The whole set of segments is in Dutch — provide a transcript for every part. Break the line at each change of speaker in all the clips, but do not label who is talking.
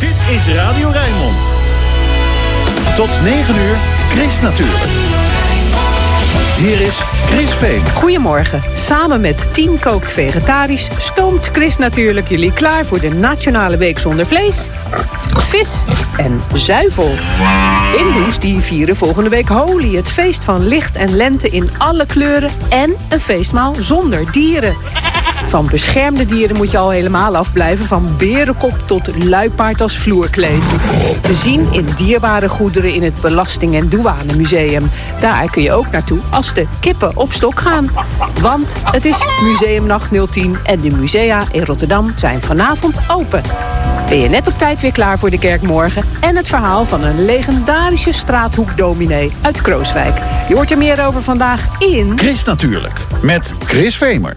Dit is Radio Rijnmond. Tot 9 uur, Chris natuurlijk. Hier is Chris Veen.
Goedemorgen. Samen met Team Kookt Vegetarisch stoomt Chris natuurlijk jullie klaar voor de Nationale Week zonder vlees, vis en zuivel. Hindoes die vieren volgende week Holi, het feest van licht en lente in alle kleuren en een feestmaal zonder dieren. Van beschermde dieren moet je al helemaal afblijven. Van berenkop tot luipaard als vloerkleed. Te zien in dierbare goederen in het Belasting- en Douanemuseum. Daar kun je ook naartoe als de kippen op stok gaan. Want het is Museumnacht 010 en de musea in Rotterdam zijn vanavond open. Ben je net op tijd weer klaar voor de kerk morgen... en het verhaal van een legendarische straathoekdominee uit Krooswijk. Je hoort er meer over vandaag in...
Chris natuurlijk, met Chris Vemer.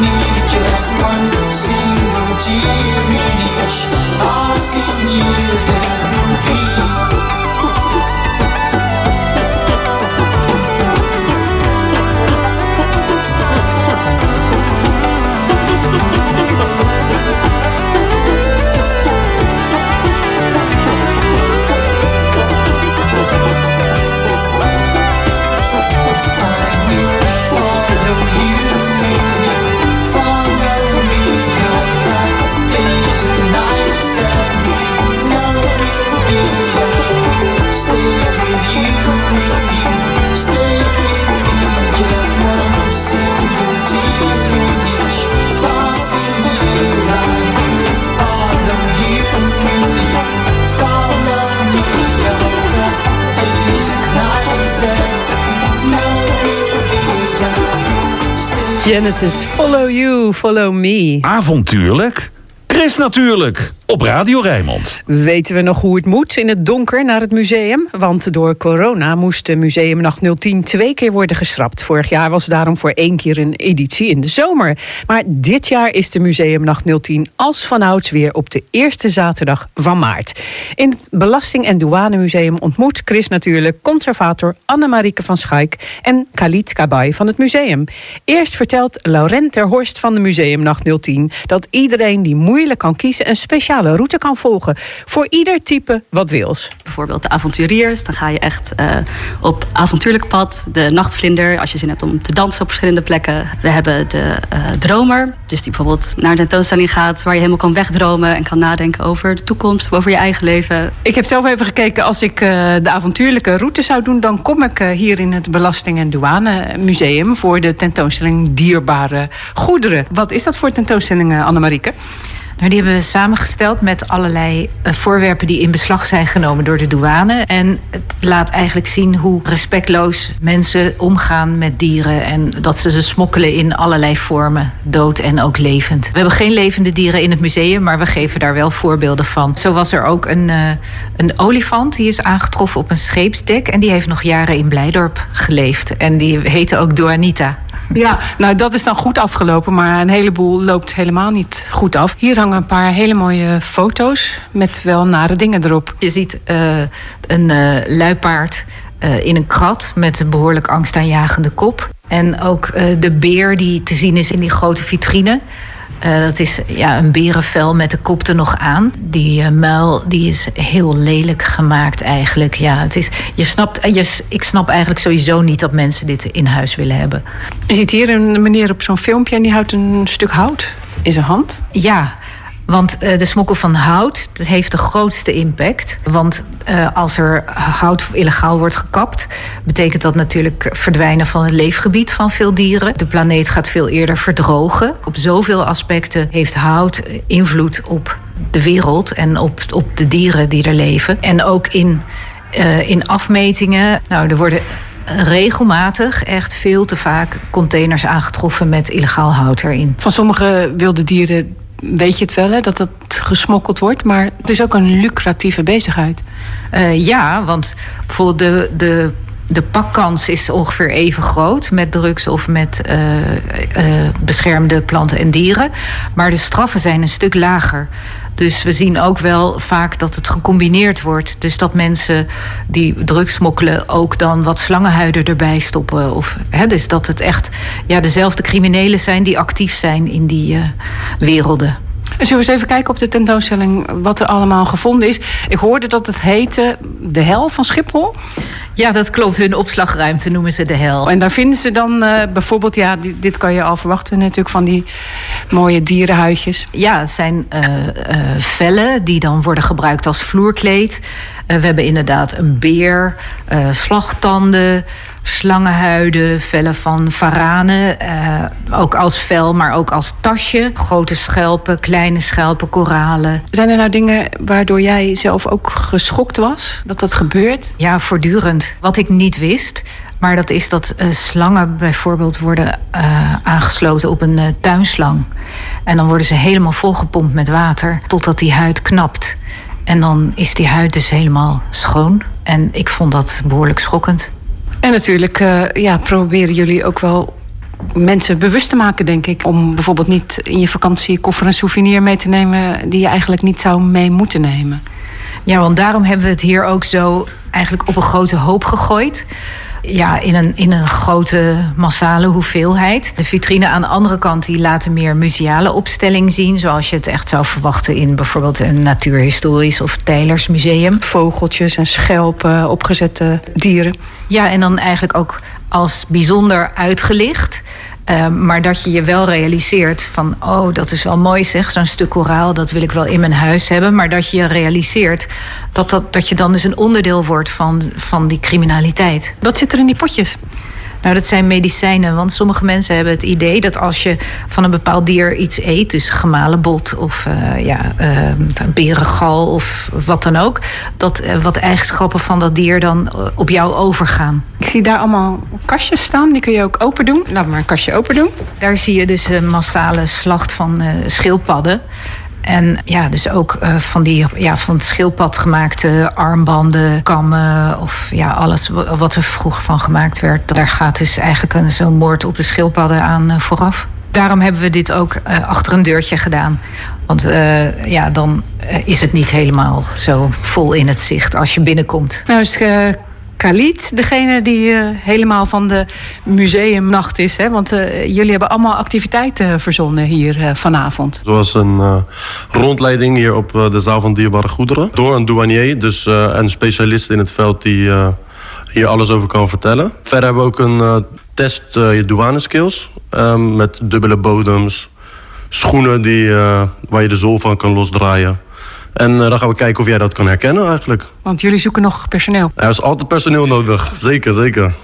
need just one single tear each. I'll see you there.
Genesis, follow you, follow me.
Avontuurlijk. Chris natuurlijk op Radio Rijnmond.
Weten we nog hoe het moet in het donker naar het museum? Want door corona moest de Museumnacht 010 twee keer worden geschrapt. Vorig jaar was daarom voor één keer een editie in de zomer. Maar dit jaar is de Museumnacht 010 als vanouds weer op de eerste zaterdag van maart. In het Belasting- en Douanemuseum ontmoet Chris natuurlijk conservator Annemarieke van Schaik en Khalid Kabay van het museum. Eerst vertelt Laurent Terhorst van de Museumnacht 010 dat iedereen die vrijwillig kan kiezen... een speciale route kan volgen. Voor ieder type wat wils.
Bijvoorbeeld de avonturiers. Dan ga je echt uh, op avontuurlijk pad. De nachtvlinder, als je zin hebt om te dansen op verschillende plekken. We hebben de uh, dromer. Dus die bijvoorbeeld naar een tentoonstelling gaat... waar je helemaal kan wegdromen en kan nadenken over de toekomst... over je eigen leven.
Ik heb zelf even gekeken, als ik uh, de avontuurlijke route zou doen... dan kom ik hier in het Belasting- en Douane Museum... voor de tentoonstelling Dierbare Goederen. Wat is dat voor tentoonstelling, Annemarieke?
Nou, die hebben we samengesteld met allerlei uh, voorwerpen die in beslag zijn genomen door de douane. En het laat eigenlijk zien hoe respectloos mensen omgaan met dieren. En dat ze ze smokkelen in allerlei vormen, dood en ook levend. We hebben geen levende dieren in het museum, maar we geven daar wel voorbeelden van. Zo was er ook een, uh, een olifant, die is aangetroffen op een scheepsdek. En die heeft nog jaren in Blijdorp geleefd. En die heette ook Doanita.
Ja, nou dat is dan goed afgelopen, maar een heleboel loopt helemaal niet goed af. Hier hangen een paar hele mooie foto's met wel nare dingen erop.
Je ziet uh, een uh, luipaard uh, in een krat met een behoorlijk angstaanjagende kop. En ook de beer die te zien is in die grote vitrine. Uh, dat is ja, een berenvel met de kop er nog aan. Die uh, muil die is heel lelijk gemaakt eigenlijk. Ja, het is, je snapt, je, ik snap eigenlijk sowieso niet dat mensen dit in huis willen hebben.
Je ziet hier een meneer op zo'n filmpje en die houdt een stuk hout in zijn hand.
Ja, want uh, de smokkel van hout dat heeft de grootste impact. Want uh, als er hout illegaal wordt gekapt, betekent dat natuurlijk verdwijnen van het leefgebied van veel dieren. De planeet gaat veel eerder verdrogen. Op zoveel aspecten heeft hout invloed op de wereld en op, op de dieren die er leven. En ook in, uh, in afmetingen. Nou, er worden regelmatig, echt veel te vaak, containers aangetroffen met illegaal hout erin.
Van sommige wilde dieren weet je het wel, hè, dat het gesmokkeld wordt. Maar het is ook een lucratieve bezigheid.
Uh, ja, want bijvoorbeeld de, de, de pakkans is ongeveer even groot met drugs of met uh, uh, beschermde planten en dieren. Maar de straffen zijn een stuk lager. Dus we zien ook wel vaak dat het gecombineerd wordt. Dus dat mensen die drugs smokkelen ook dan wat slangenhuiden erbij stoppen. Of, hè, dus dat het echt ja, dezelfde criminelen zijn die actief zijn in die uh, werelden.
Zullen we eens even kijken op de tentoonstelling wat er allemaal gevonden is? Ik hoorde dat het heette De Hel van Schiphol.
Ja, dat klopt. Hun opslagruimte noemen ze de hel.
En daar vinden ze dan uh, bijvoorbeeld, ja, dit, dit, kan je al verwachten natuurlijk van die mooie dierenhuidjes.
Ja, het zijn uh, uh, vellen die dan worden gebruikt als vloerkleed. we hebben inderdaad een beer, slagtanden, slangenhuiden, vellen van varanen. Ook als vel, maar ook als tasje. Grote schelpen, kleine schelpen, koralen.
Zijn er nou dingen waardoor jij zelf ook geschokt was? Dat dat gebeurt?
Ja, voortdurend. Wat ik niet wist. Maar dat is dat uh, slangen bijvoorbeeld worden uh, aangesloten op een tuinslang. En dan worden ze helemaal volgepompt met water totdat die huid knapt. En dan is die huid dus helemaal schoon. En ik vond dat behoorlijk schokkend.
En natuurlijk ja, proberen jullie ook wel mensen bewust te maken, denk ik. Om bijvoorbeeld niet in je vakantiekoffer een souvenir mee te nemen... die je eigenlijk niet zou mee moeten nemen.
Ja, want daarom hebben we het hier ook zo eigenlijk op een grote hoop gegooid. Ja, in een, in een grote massale hoeveelheid. De vitrine aan de andere kant die laat een meer museale opstelling zien. Zoals je het echt zou verwachten in bijvoorbeeld een natuurhistorisch of Tijlersmuseum.
Vogeltjes en schelpen, opgezette dieren.
Ja, en dan eigenlijk ook als bijzonder uitgelicht. Uh, maar dat je je wel realiseert van, oh, dat is wel mooi zeg, zo'n stuk koraal, dat wil ik wel in mijn huis hebben. Maar dat je realiseert dat, dat, dat je dan dus een onderdeel wordt van, van die criminaliteit.
Wat zit er in die potjes?
Nou, dat zijn medicijnen. Want sommige mensen hebben het idee dat als je van een bepaald dier iets eet, dus gemalen bot of uh, ja, uh, berengal of wat dan ook, dat uh, wat eigenschappen van dat dier dan op jou overgaan.
Ik zie daar allemaal kastjes staan, die kun je ook open doen. Laat maar een kastje open doen.
Daar zie je dus een massale slacht van schildpadden. En ja, dus ook uh, van die ja, van het schildpad gemaakte armbanden, kammen of ja, alles wat er vroeger van gemaakt werd. Daar gaat dus eigenlijk zo'n moord op de schildpadden aan uh, vooraf. Daarom hebben we dit ook uh, achter een deurtje gedaan. Want ja, dan is het niet helemaal zo vol in het zicht als je binnenkomt.
Nou, dus Khalid, degene die helemaal van de museumnacht is. Hè? Want jullie hebben allemaal activiteiten verzonnen hier vanavond.
Zoals een rondleiding hier op de zaal van dierbare goederen. Door een douanier, dus een specialist in het veld die hier alles over kan vertellen. Verder hebben we ook een test je douane skills. Ehm, met dubbele bodems, schoenen die, waar je de zool van kan losdraaien. En uh, dan gaan we kijken of jij dat kan herkennen eigenlijk.
Want jullie zoeken nog personeel.
Er is altijd personeel nodig, zeker, zeker.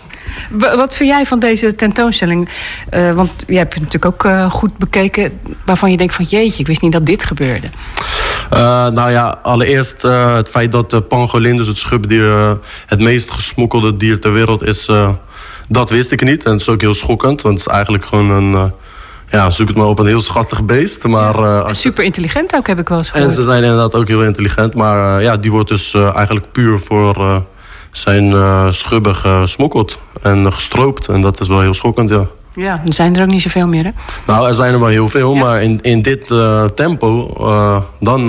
Wat vind jij van deze tentoonstelling? Uh, want je hebt het natuurlijk ook uh, goed bekeken... waarvan je denkt van jeetje, ik wist niet dat dit gebeurde.
nou ja, allereerst het feit dat de pangolin, dus het schubdier... het meest gesmokkelde dier ter wereld is... dat wist ik niet. En het is ook heel schokkend, want het is eigenlijk gewoon een ja, zoek het maar op een heel schattig beest. Maar,
uh, super intelligent ook, heb ik wel eens gehoord.
En ze zijn inderdaad ook heel intelligent. Maar uh, ja, die wordt dus uh, eigenlijk puur voor zijn schubben gesmokkeld en gestroopt. En dat is wel heel schokkend, ja.
Ja, er zijn er ook niet zoveel meer, hè?
Nou, er zijn er wel heel veel. Ja. Maar in, in dit tempo, dan,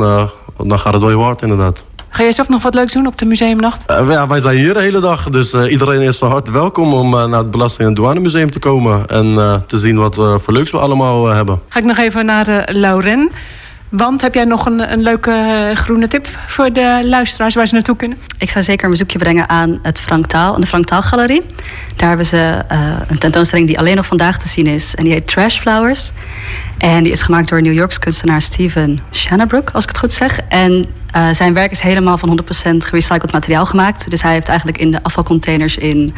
dan gaat het wel heel hard, inderdaad.
Ga jij zelf nog wat leuks doen op de museumnacht?
Uh, ja, wij zijn hier de hele dag. Dus uh, iedereen is van harte welkom om uh, naar het Belasting- en Douanemuseum te komen. En te zien wat voor leuks we allemaal hebben.
Ga ik nog even naar Lauren. Want heb jij nog een, een leuke groene tip voor de luisteraars waar ze naartoe kunnen?
Ik zou zeker een bezoekje brengen aan het Frank Taal, de Frank Taal Galerie. Daar hebben ze een tentoonstelling die alleen nog vandaag te zien is. En die heet Trash Flowers. En die is gemaakt door New Yorks kunstenaar Steven Shannabrook, als ik het goed zeg. En uh, zijn werk is helemaal van 100% gerecycled materiaal gemaakt. Dus hij heeft eigenlijk in de afvalcontainers in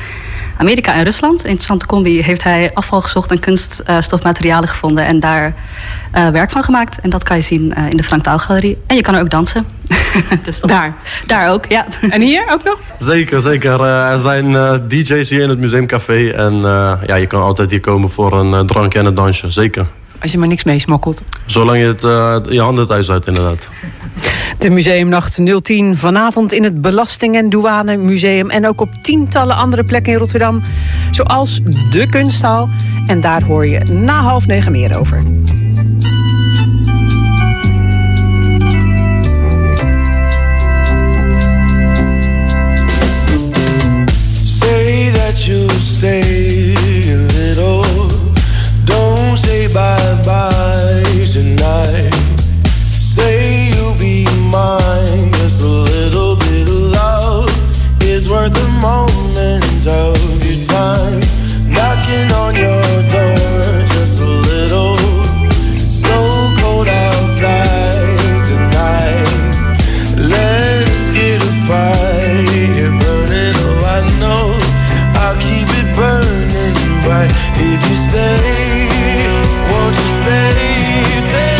Amerika en Rusland, een interessante combi, heeft hij afval gezocht en kunststofmaterialen gevonden en daar uh, werk van gemaakt. En dat kan je zien uh, in de Frank Taal Galerie. En je kan er ook dansen.
dus daar?
Daar ook, ja.
En hier ook nog?
Zeker, zeker. er zijn DJ's hier in het museumcafé. En ja, je kan altijd hier komen voor een drankje en een dansje, zeker.
Als je maar niks meesmokkelt.
Zolang je het, uh, je handen thuis uit, inderdaad.
De Museumnacht 010 vanavond in het Belasting- en Douane Museum. En ook op tientallen andere plekken in Rotterdam. Zoals de Kunsthal. En daar hoor je na half negen meer over. Say that you stay bye-bye tonight. Say you'll be mine Just a little bit of love Is worth a moment of your time. Knocking on your door Just a little So
cold outside tonight. Let's get a fire I know I'll keep it burning bright If you stay won't you stay? stay?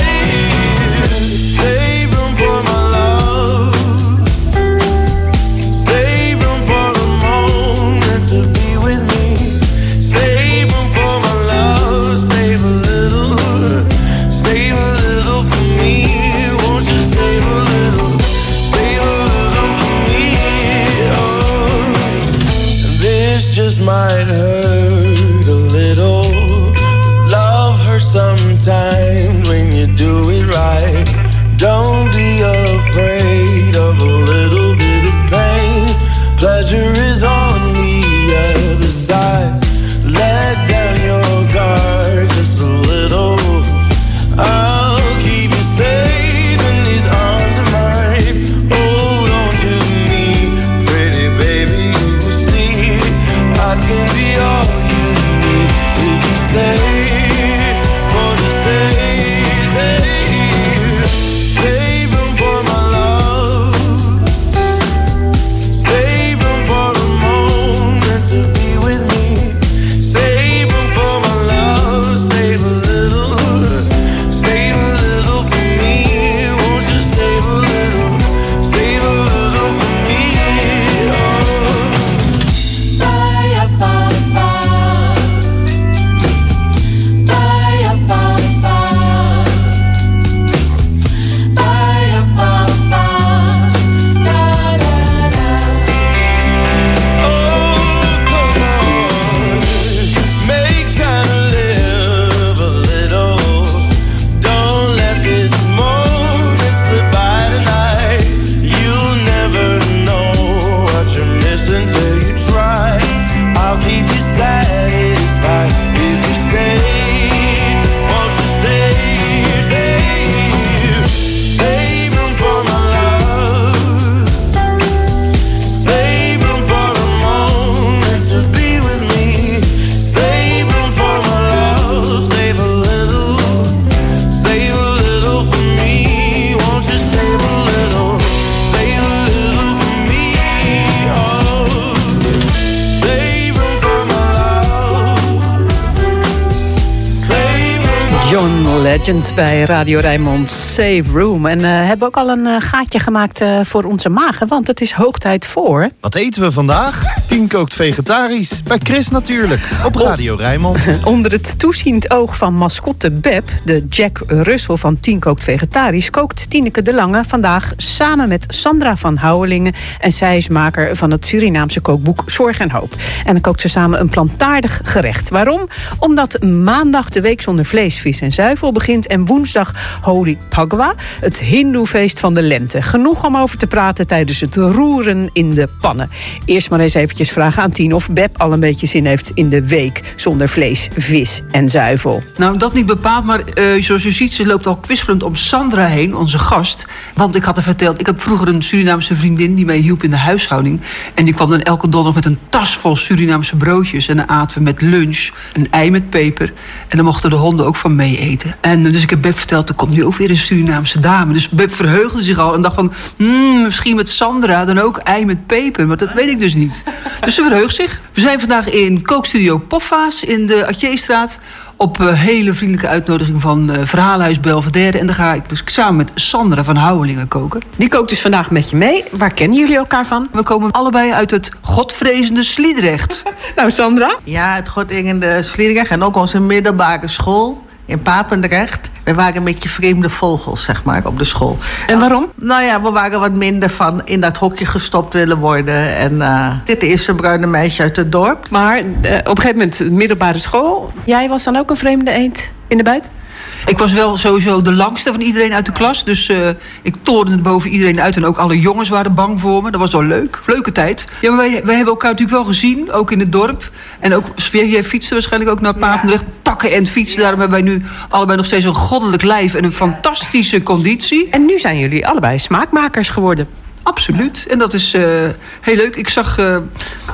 Bij Radio Rijnmond Save Room. En uh, hebben ook al een uh, gaatje gemaakt uh, voor onze magen, want het is hoog tijd voor...
Wat eten we vandaag? Tien kookt vegetarisch. Bij Chris natuurlijk, op Radio Rijnmond.
Onder het toeziend oog van mascotte Beb, de Jack Russell van Tien kookt vegetarisch... kookt Tineke de Lange vandaag samen met Sandra van Houwelingen... en zij is maker van het Surinaamse kookboek Zorg en Hoop. En dan kookt ze samen een plantaardig gerecht. Waarom? Omdat maandag de week zonder vlees, vis en zuivel begint... en woensdag Holi Pagwa, het hindoefeest van de lente. Genoeg om over te praten tijdens het roeren in de pannen. Eerst maar eens eventjes vragen aan Tien of Beb al een beetje zin heeft... in de week zonder vlees, vis en zuivel.
Nou, dat niet bepaald, maar uh, zoals u ziet... ze loopt al kwispelend om Sandra heen, onze gast. Want ik had haar verteld, ik heb vroeger een Surinaamse vriendin... die mij hielp in de huishouding. En die kwam dan elke donderdag met een tas vol Surinaamse broodjes. En dan aten we met lunch een ei met peper. En dan mochten de honden ook van mee eten. En dus ik heb Beb verteld, er komt nu ook weer een Surinaamse dame. Dus Beb verheugde zich al en dacht van... Hmm, misschien met Sandra dan ook ei met peper. Maar dat weet ik dus niet. Dus ze verheugt zich. We zijn vandaag in kookstudio Poffa's in de Atjeestraat op uh, hele vriendelijke uitnodiging van uh, Verhaalhuis Belvedere. En dan ga ik dus samen met Sandra van Houwelingen koken.
Die kookt dus vandaag met je mee. Waar kennen jullie elkaar van?
We komen allebei uit het godvrezende Sliedrecht.
nou, Sandra?
Ja, het godingende Sliedrecht en ook onze middelbare school in Papendrecht. We waren een beetje vreemde vogels, zeg maar, op de school.
En waarom?
Nou ja, we waren wat minder van in dat hokje gestopt willen worden. En uh, dit eerste bruine meisje uit het dorp.
Maar uh, op een gegeven moment, middelbare school. Jij was dan ook een vreemde eend in de buit?
Ik was wel sowieso de langste van iedereen uit de klas. Dus uh, ik toorde boven iedereen uit. En ook alle jongens waren bang voor me. Dat was wel leuk. Leuke tijd. Ja, maar wij, wij hebben elkaar natuurlijk wel gezien. Ook in het dorp. En ook, jij fietste waarschijnlijk ook naar Papendrecht. Ja. Takken en fietsen. Daarom hebben wij nu allebei nog steeds een goddelijk lijf. En een fantastische conditie.
En nu zijn jullie allebei smaakmakers geworden.
Absoluut. En dat is uh, heel leuk. Ik zag. Uh,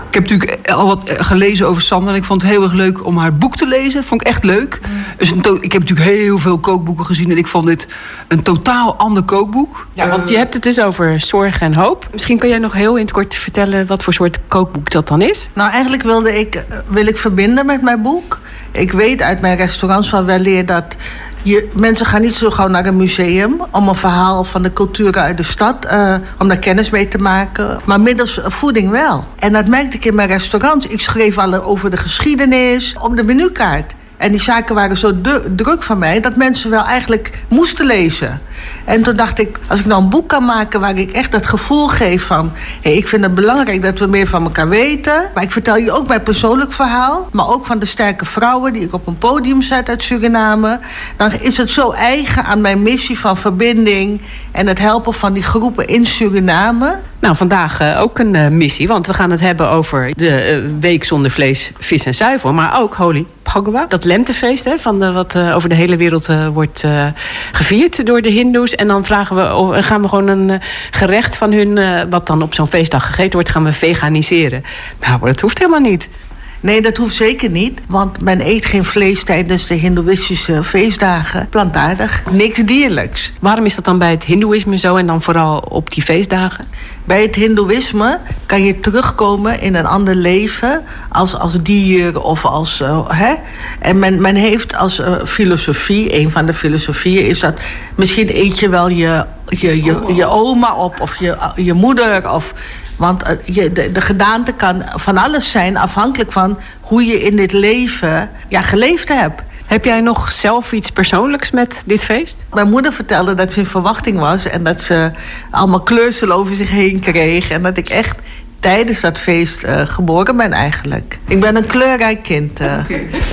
ik heb natuurlijk al wat gelezen over Sandra. En ik vond het heel erg leuk om haar boek te lezen. Dat vond ik echt leuk. Dus ik heb natuurlijk heel veel kookboeken gezien. En ik vond dit een totaal ander kookboek.
Ja, want je hebt het dus over zorg en hoop. Misschien kun jij nog heel in het kort vertellen wat voor soort kookboek dat dan is?
Nou, eigenlijk wilde ik, wil ik verbinden met mijn boek. Ik weet uit mijn restaurants van wel leer dat je, mensen gaan niet zo gauw naar een museum om een verhaal van de cultuur uit de stad, uh, om daar kennis mee te maken. Maar middels voeding wel. En dat merkte ik in mijn restaurant. Ik schreef al over de geschiedenis op de menukaart. En die zaken waren zo druk van mij dat mensen wel eigenlijk moesten lezen. En toen dacht ik, als ik nou een boek kan maken waar ik echt dat gevoel geef van... Hey, ik vind het belangrijk dat we meer van elkaar weten. Maar ik vertel je ook mijn persoonlijk verhaal. Maar ook van de sterke vrouwen die ik op een podium zet uit Suriname. Dan is het zo eigen aan mijn missie van verbinding... en het helpen van die groepen in Suriname.
Nou, vandaag uh, ook een uh, missie, want we gaan het hebben over de uh, week zonder vlees, vis en zuivel. Maar ook Holy Phagwa, dat lentefeest hè, van de, wat over de hele wereld wordt gevierd door de hindoes. En dan vragen we, gaan we gewoon een gerecht van hun, wat dan op zo'n feestdag gegeten wordt, gaan we veganiseren. Nou, dat hoeft helemaal niet.
Nee, dat hoeft zeker niet. Want men eet geen vlees tijdens de hindoeïstische feestdagen. Plantaardig. Niks dierlijks.
Waarom is dat dan bij het hindoeïsme zo en dan vooral op die feestdagen?
Bij het hindoeïsme kan je terugkomen in een ander leven. Als, als dier of als... Uh, hè? En men, men heeft als uh, filosofie, een van de filosofieën... is dat misschien eet je wel je, je, je, je oma op of je, je moeder... of want je, de, de gedaante kan van alles zijn, afhankelijk van hoe je in dit leven ja, geleefd hebt.
Heb jij nog zelf iets persoonlijks met dit feest?
Mijn moeder vertelde dat ze in verwachting was en dat ze allemaal kleursel over zich heen kreeg. En dat ik echt tijdens dat feest uh, geboren ben eigenlijk. Ik ben een kleurrijk kind. Uh.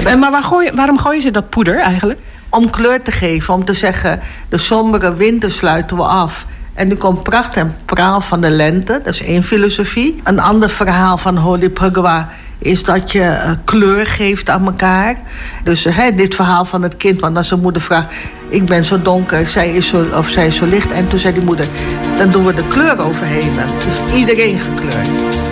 Okay. Maar waar gooi, waarom gooien ze dat poeder eigenlijk?
Om kleur te geven, om te zeggen... de sombere winter sluiten we af en nu komt pracht en praal van de lente. Dat is één filosofie. Een ander verhaal van Holy Phagwa is dat je uh, kleur geeft aan elkaar. Dus dit verhaal van het kind, want als zijn moeder vraagt... ik ben zo donker, zij is zo, of zij is zo licht. En toen zei die moeder, dan doen we de kleur overheen. Dus iedereen gekleurd.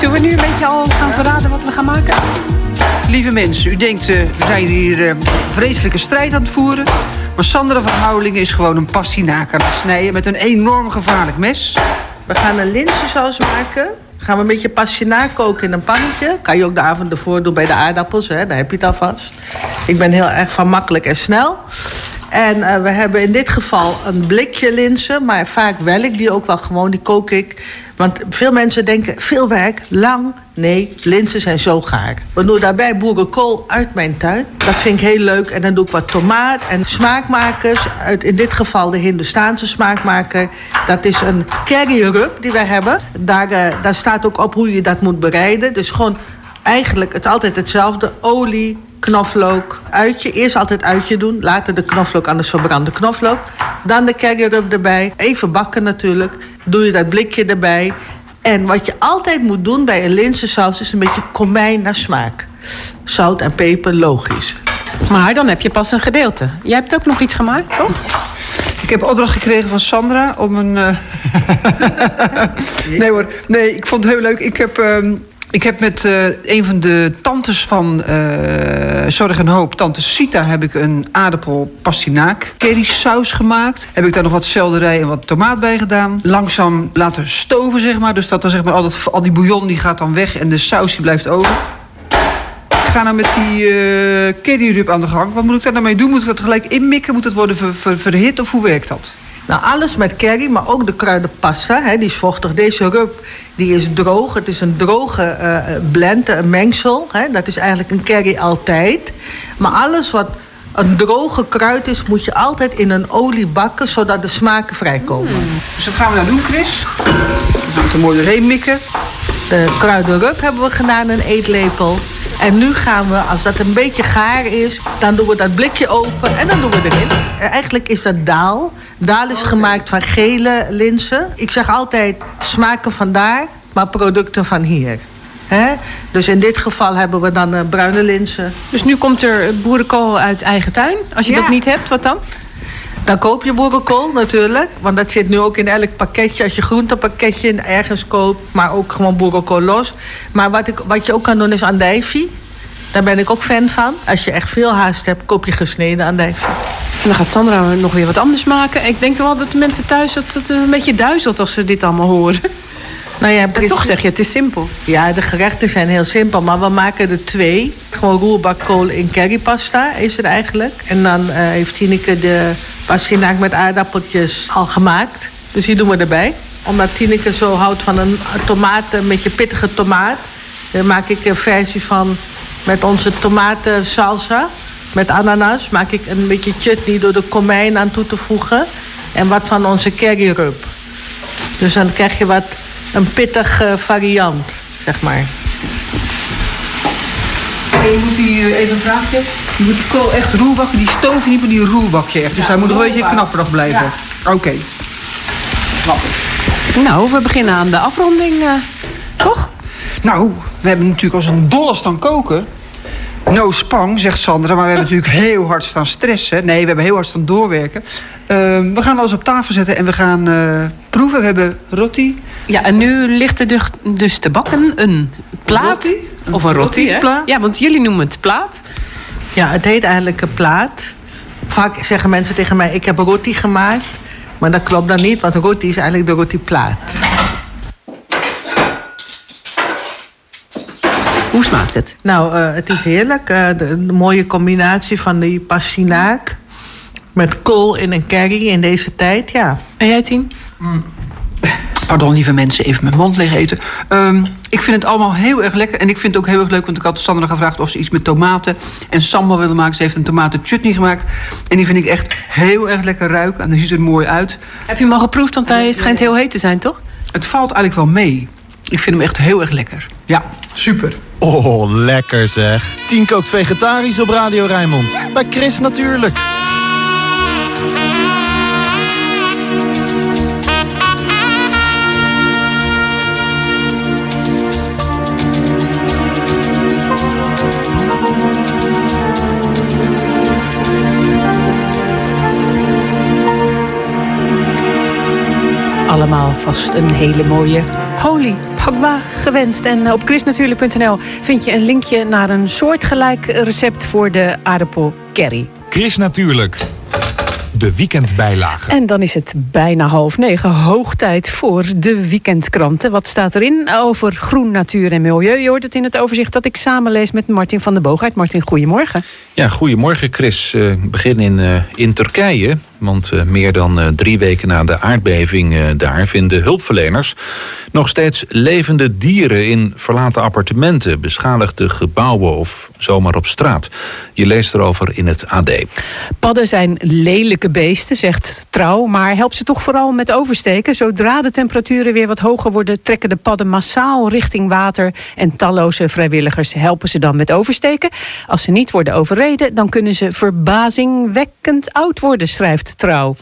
Zullen we nu een beetje al gaan verraden wat we gaan maken?
lieve mensen, u denkt, eh, we zijn hier eh, vreselijke strijd aan het voeren. Maar Sandra van Houwelingen is gewoon een pastinaak aan het snijden... met een enorm gevaarlijk mes.
We gaan een linzensaus maken. Gaan we een beetje pastinaak koken in een pannetje. Kan je ook de avond ervoor doen bij de aardappels, hè? daar heb je het alvast. Ik ben heel erg van makkelijk en snel. En eh, we hebben in dit geval een blikje linzen, maar vaak wel ik die ook wel gewoon, die kook ik. Want veel mensen denken, veel werk, lang. Nee, linzen zijn zo gaar. We doen daarbij boerenkool uit mijn tuin. Dat vind ik heel leuk. En dan doe ik wat tomaat en smaakmakers. Uit, in dit geval de Hindustaanse smaakmaker. Dat is een curry rub die we hebben. Daar, uh, daar staat ook op hoe je dat moet bereiden. Dus gewoon eigenlijk het altijd hetzelfde. Olie, knoflook, uitje. Eerst altijd uitje doen, later de knoflook, anders verbrande knoflook. Dan de curryrub erbij, even bakken natuurlijk. Doe je dat blikje erbij. En wat je altijd moet doen bij een linzensaus is een beetje komijn naar smaak. Zout en peper, logisch.
Maar dan heb je pas een gedeelte. Jij hebt ook nog iets gemaakt, toch?
Ik heb opdracht gekregen van Sandra om een... Uh... nee hoor, nee, ik vond het heel leuk. Ik heb... Uh... Ik heb met uh, een van de tantes van uh, Zorg en Hoop, tante Sita, heb ik een aardappel pastinaak curry saus gemaakt. Heb ik daar nog wat selderij en wat tomaat bij gedaan. Langzaam laten stoven, zeg maar. Dus dat dan zeg maar altijd, al die bouillon die gaat dan weg en de saus die blijft over. Ik ga nou met die uh, aan de gang. Wat moet ik daar nou mee doen? Moet ik dat gelijk inmikken? Moet het worden ver, ver, verhit of hoe werkt dat?
Nou, alles met curry, maar ook de kruidenpasta. Hè, die is vochtig. Deze rub die is droog. Het is een droge uh, blend, een mengsel. Hè. Dat is eigenlijk een curry altijd. Maar alles wat een droge kruid is, moet je altijd in een olie bakken... zodat de smaken vrijkomen. Mm.
Dus dat gaan we nou doen, Chris. We gaan het er mooi doorheen mikken.
De kruidenrub hebben we gedaan, een eetlepel. En nu gaan we, als dat een beetje gaar is, dan doen we dat blikje open en dan doen we erin. Eigenlijk is dat daal. Daal is gemaakt van gele linzen. Ik zeg altijd smaken van daar, maar producten van hier. He? Dus in dit geval hebben we dan uh, bruine linzen.
Dus nu komt er boerenkool uit eigen tuin. Als je ja. dat niet hebt, wat dan?
Dan koop je boerenkool natuurlijk. Want dat zit nu ook in elk pakketje. Als je groentepakketje ergens koopt. Maar ook gewoon boerenkool los. Maar wat, ik, wat je ook kan doen is andijvie. Daar ben ik ook fan van. Als je echt veel haast hebt, koop je gesneden andijvie.
En dan gaat Sandra nog weer wat anders maken. Ik denk wel dat de mensen thuis dat het een beetje duizelt als ze dit allemaal horen. Nou ja, en toch zeg je, het is simpel.
Ja, de gerechten zijn heel simpel, maar we maken er twee. Gewoon roerbakkool in currypasta is het eigenlijk. En dan uh, heeft Tineke de pastinaak met aardappeltjes al gemaakt. Dus die doen we erbij. Omdat Tineke zo houdt van een tomaat, een beetje pittige tomaat... dan maak ik een versie van met onze tomaten salsa. Met ananas maak ik een beetje chutney door de komijn aan toe te voegen. En wat van onze curryrub. Dus dan krijg je wat een pittige variant, zeg maar.
En je moet die, even een vraagje. Je moet die kool echt roerbakken, die maar die roerbakje echt. Dus ja, hij moet nog een beetje knapperig blijven. Ja. Oké. Okay.
Nou, we beginnen aan de afronding, uh, toch?
Nou, we hebben natuurlijk als een dolle staan koken. No spang, zegt Sandra, maar we hebben natuurlijk heel hard staan stressen. Nee, we hebben heel hard staan doorwerken. Uh, we gaan alles op tafel zetten en we gaan uh, proeven. We hebben roti.
Ja, en nu ligt er dus, dus te bakken een plaat.
Roti?
Of een roti, hè? Ja, want jullie noemen het plaat.
Ja, het heet eigenlijk een plaat. Vaak zeggen mensen tegen mij, ik heb een roti gemaakt. Maar dat klopt dan niet, want een roti is eigenlijk de rotiplaat.
Hoe smaakt het?
Nou, uh, het is heerlijk. Uh, de, de, mooie combinatie van die pastinaak... met kool in een curry in deze tijd, ja.
En jij, Tien?
Mm. Pardon, lieve mensen, even mijn mond leeg eten. Um, ik vind het allemaal heel erg lekker. En ik vind het ook heel erg leuk, want ik had Sandra gevraagd... of ze iets met tomaten en sambal wilde maken. Ze heeft een tomaten chutney gemaakt. En die vind ik echt heel erg lekker ruiken. En die ziet er mooi uit.
Heb je hem al geproefd? Want hij schijnt heel heet te zijn, toch?
Het valt eigenlijk wel mee. Ik vind hem echt heel erg lekker. Ja, super.
Oh, lekker zeg. Tien kookt vegetarisch op Radio Rijnmond. Bij Chris natuurlijk.
Allemaal vast een hele mooie Holy Pogba gewenst. En op chrisnatuurlijk.nl vind je een linkje naar een soortgelijk recept voor de aardappel curry.
Chris Natuurlijk de weekendbijlage.
En dan is het bijna half negen. Hoog tijd voor de weekendkranten. Wat staat erin over groen, natuur en milieu? Je hoort het in het overzicht dat ik samenlees met Martin van der Boogaard. Martin, goedemorgen.
Ja, goedemorgen Chris. Uh, begin in, uh, in Turkije. Want uh, meer dan drie weken na de aardbeving daar vinden hulpverleners nog steeds levende dieren in verlaten appartementen, beschadigde gebouwen of zomaar op straat. Je leest erover in het AD.
Padden zijn lelijke beesten, zegt Trouw, maar helpt ze toch vooral met oversteken. Zodra de temperaturen weer wat hoger worden, trekken de padden massaal richting water en talloze vrijwilligers helpen ze dan met oversteken. Als ze niet worden overreden, dan kunnen ze verbazingwekkend oud worden, schrijft Trouw.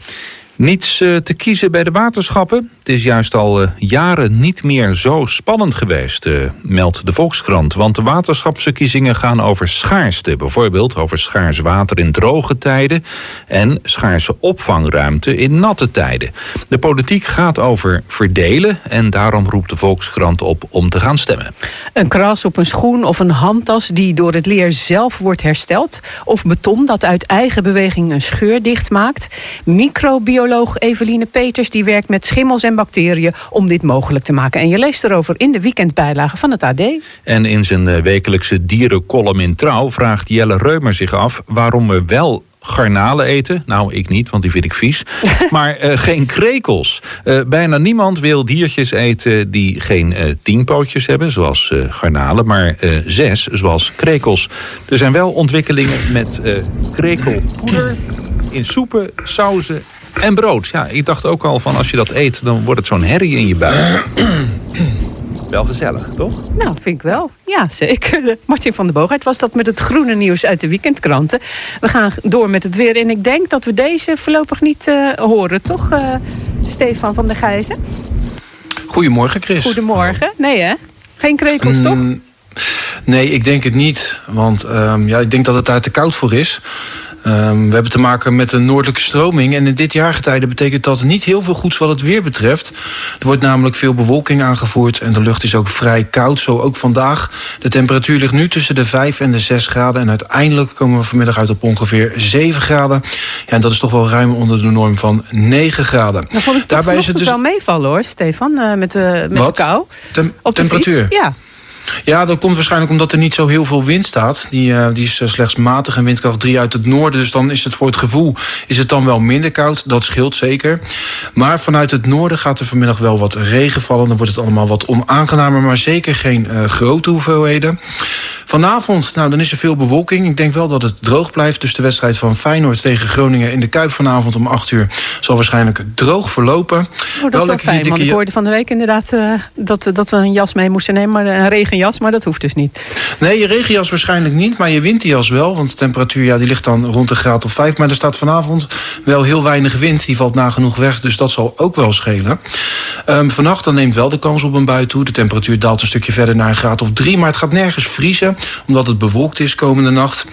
Niets eh, te kiezen bij de waterschappen. Is juist al eh, jaren niet meer zo spannend geweest, eh, meldt de Volkskrant. Want de waterschapsverkiezingen gaan over schaarste. Bijvoorbeeld over schaars water in droge tijden en schaarse opvangruimte in natte tijden. De politiek gaat over verdelen en daarom roept de Volkskrant op om te gaan stemmen.
Een kras op een schoen of een handtas die door het leer zelf wordt hersteld. Of beton dat uit eigen beweging een scheur dichtmaakt. Microbiologie Eveline Peters die werkt met schimmels en bacteriën om dit mogelijk te maken. En je leest erover in de weekendbijlage van het AD.
En in zijn eh, wekelijkse dierencolumn in Trouw vraagt Jelle Reumer zich af waarom we wel garnalen eten. Nou, ik niet, want die vind ik vies. maar uh, geen krekels. Uh, bijna niemand wil diertjes eten die geen uh, tien pootjes hebben, zoals garnalen, maar zes, zoals krekels. Er zijn wel ontwikkelingen met krekelpoeder in soepen, sauzen en brood. Ja, ik dacht ook al van als je dat eet, dan wordt het zo'n herrie in je buik. wel gezellig, toch?
Nou, vind ik wel. Ja, zeker. Martin van der Boogheid was dat met het groene nieuws uit de weekendkranten. We gaan door met het weer. En ik denk dat we deze voorlopig niet uh, horen, toch, uh, Stefan van der Gijzen?
Goedemorgen, Chris.
Goedemorgen. Nee, hè? Geen krekels, mm, toch?
Nee, ik denk het niet. Want um, ja, ik denk dat het daar te koud voor is. Um, we hebben te maken met een noordelijke stroming. En in dit jaargetijde betekent dat niet heel veel goeds wat het weer betreft. Er wordt namelijk veel bewolking aangevoerd. En de lucht is ook vrij koud, zo ook vandaag. De temperatuur ligt nu tussen de 5 en de 6 graden. En uiteindelijk komen we vanmiddag uit op ongeveer 7 graden. Ja, en dat is toch wel ruim onder de norm van 9 graden.
Daarbij is het dus wel meevallen hoor, Stefan, uh, met, de, met de kou.
Tem op de temperatuur?
Fiets. Ja.
Ja, dat komt waarschijnlijk omdat er niet zo heel veel wind staat. Die, uh, die is eh, slechts matig en windkracht 3 uit het noorden. Dus dan is het voor het gevoel is het dan wel minder koud. Dat scheelt zeker. Maar vanuit het noorden gaat er vanmiddag wel wat regen vallen. Dan wordt het allemaal wat onaangenamer, maar zeker geen uh, grote hoeveelheden. Vanavond, nou, dan is er veel bewolking. Ik denk wel dat het droog blijft. Dus de wedstrijd van Feyenoord tegen Groningen in de Kuip vanavond om 8 uur zal waarschijnlijk droog verlopen.
Oh, dat wel is wel fijn, want ik hoorde van de week inderdaad uh, dat, dat we een jas mee moesten nemen, maar een regenjas, maar dat hoeft dus niet.
Nee, je regenjas waarschijnlijk niet, maar je winterjas wel. Want de temperatuur ja, die ligt dan rond de graad of 5. Maar er staat vanavond wel heel weinig wind. Die valt nagenoeg weg, dus dat zal ook wel schelen. Um, vannacht dan neemt wel de kans op een bui toe. De temperatuur daalt een stukje verder naar een graad of 3. Maar het gaat nergens vriezen omdat het bewolkt is komende nacht.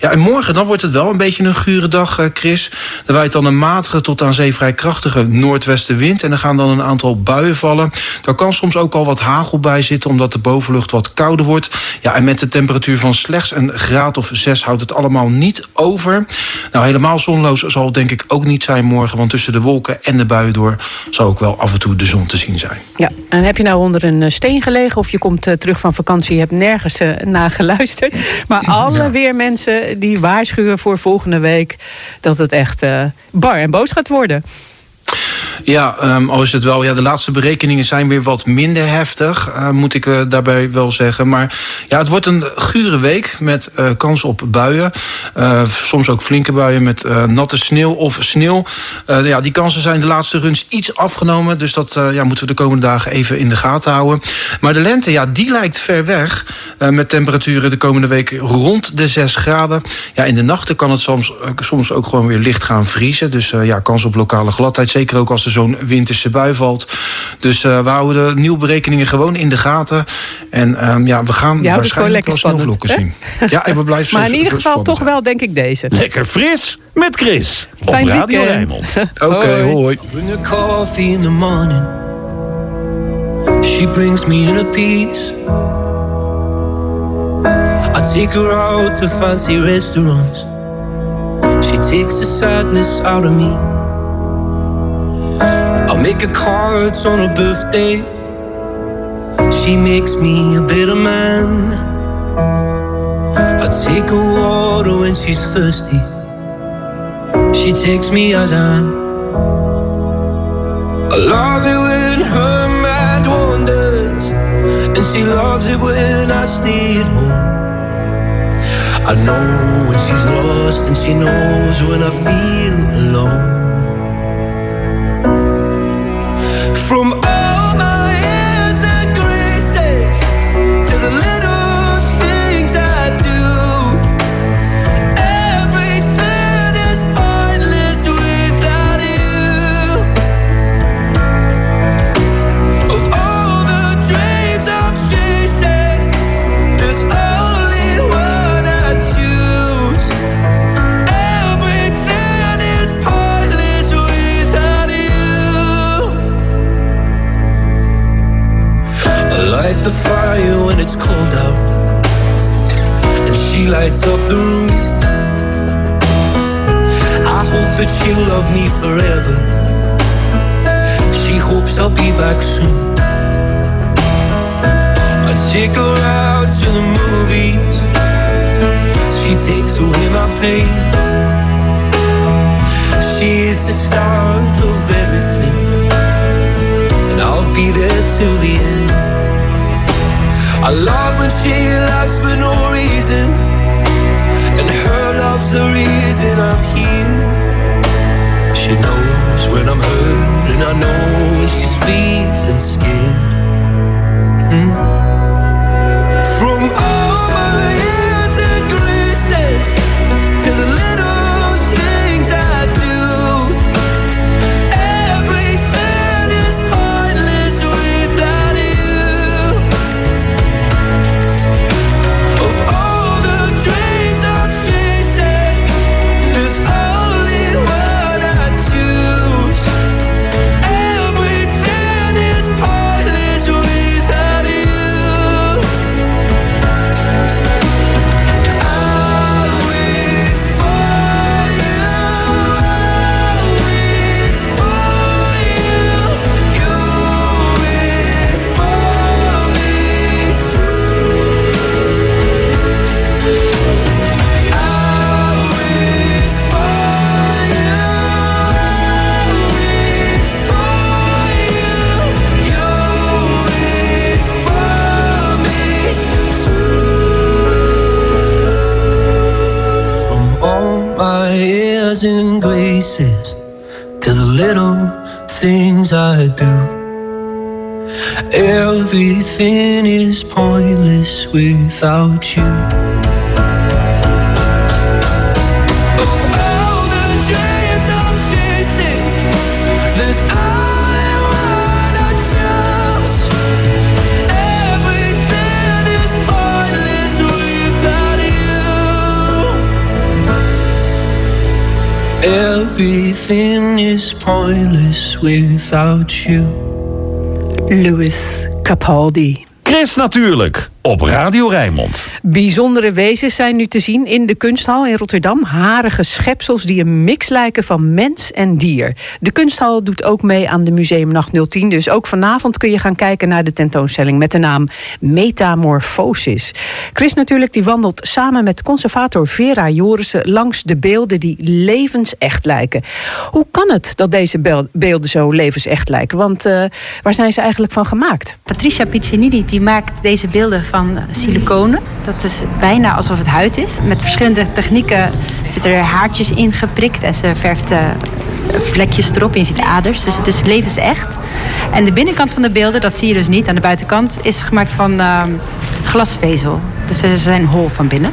Ja, en morgen dan wordt het wel een beetje een gure dag, eh, Chris. Er waait dan een matige tot aan zee vrij krachtige noordwestenwind. En er gaan dan een aantal buien vallen. Daar kan soms ook al wat hagel bij zitten, omdat de bovenlucht wat kouder wordt. Ja, en met de temperatuur van slechts een graad of zes houdt het allemaal niet over. Nou, helemaal zonloos zal het denk ik ook niet zijn morgen. Want tussen de wolken en de buien door zal ook wel af en toe de zon te zien zijn.
Ja, en heb je nou onder een eh, steen gelegen of je komt uh, terug van vakantie, je hebt nergens uh, naar geluisterd. Maar alle ja. weermensen die waarschuwen voor volgende week dat het echt bar en boos gaat worden.
Ja, um, al is het wel. Ja, de laatste berekeningen zijn weer wat minder heftig, uh, moet ik uh, daarbij wel zeggen. Maar ja, het wordt een gure week met uh, kans op buien. soms ook flinke buien met natte sneeuw of sneeuw. ja, die kansen zijn de laatste runs iets afgenomen. Dus dat ja, moeten we de komende dagen even in de gaten houden. Maar de lente, ja, die lijkt ver weg. met temperaturen de komende week rond de 6 graden. Ja, in de nachten kan het soms, soms ook gewoon weer licht gaan vriezen. Dus ja, kans op lokale gladheid. Zeker ook als er zo'n winterse bui valt. Dus uh, we houden de nieuwe berekeningen gewoon in de gaten. En um, ja, we gaan
ja,
waarschijnlijk wel sneeuwvlokken zien. Ja, en we blijven
Maar in ieder geval toch wel, denk ik, deze.
Lekker fris met Chris. Op
Fijn
Radio
weekend.
Rijnmond.
Oké, okay, hoi.
Bring a coffee in the morning. She brings me inner peace. I take her out to fancy restaurants. She takes the sadness out of me. Make her cards on her birthday. She makes me a better man. I take her water when she's thirsty. She takes me as I am. I love it when her mind wanders, and she loves it when I stay at home. I know when she's lost, and she knows when I feel alone. Everything is pointless without you.
Louis Capaldi.
Chris natuurlijk, op Radio Rijnmond.
Bijzondere wezens zijn nu te zien in de kunsthal in Rotterdam. Harige schepsels die een mix lijken van mens en dier. De kunsthal doet ook mee aan de Museumnacht 010. Dus ook vanavond kun je gaan kijken naar de tentoonstelling met de naam Metamorphosis. Chris natuurlijk die wandelt samen met conservator Vera Jorissen langs de beelden die levensecht lijken. Hoe kan het dat deze beel- beelden zo levensecht lijken? Want eh, waar zijn ze eigenlijk van gemaakt?
Patricia Piccinini die maakt deze beelden van siliconen. Dat is bijna alsof het huid is. Met verschillende technieken zitten er haartjes in geprikt en ze verft eh, vlekjes erop en je ziet aders. Dus het is levensecht. En de binnenkant van de beelden, dat zie je dus niet aan de buitenkant, is gemaakt van eh, glasvezel. Dus ze zijn hol van binnen.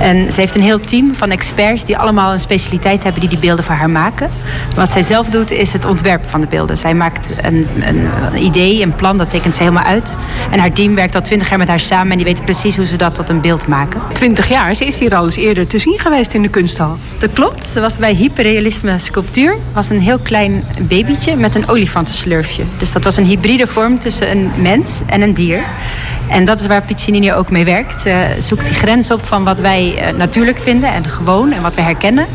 En ze heeft een heel team van experts die allemaal een specialiteit hebben die die beelden voor haar maken. Wat zij zelf doet is het ontwerpen van de beelden. Zij maakt een, een idee, een plan, dat tekent ze helemaal uit. En haar team werkt al twintig jaar met haar samen en die weten precies hoe ze dat tot een beeld maken.
20 jaar, ze is hier al eens eerder te zien geweest in de kunsthal.
Dat klopt. Ze was bij hyperrealisme sculptuur. Was was een heel klein babytje met een olifantenslurfje. Dus dat was een hybride vorm tussen een mens en een dier. En dat is waar Piccinini ook mee werkt. Ze zoekt die grens op van wat wij eh, natuurlijk vinden en gewoon en wat we herkennen.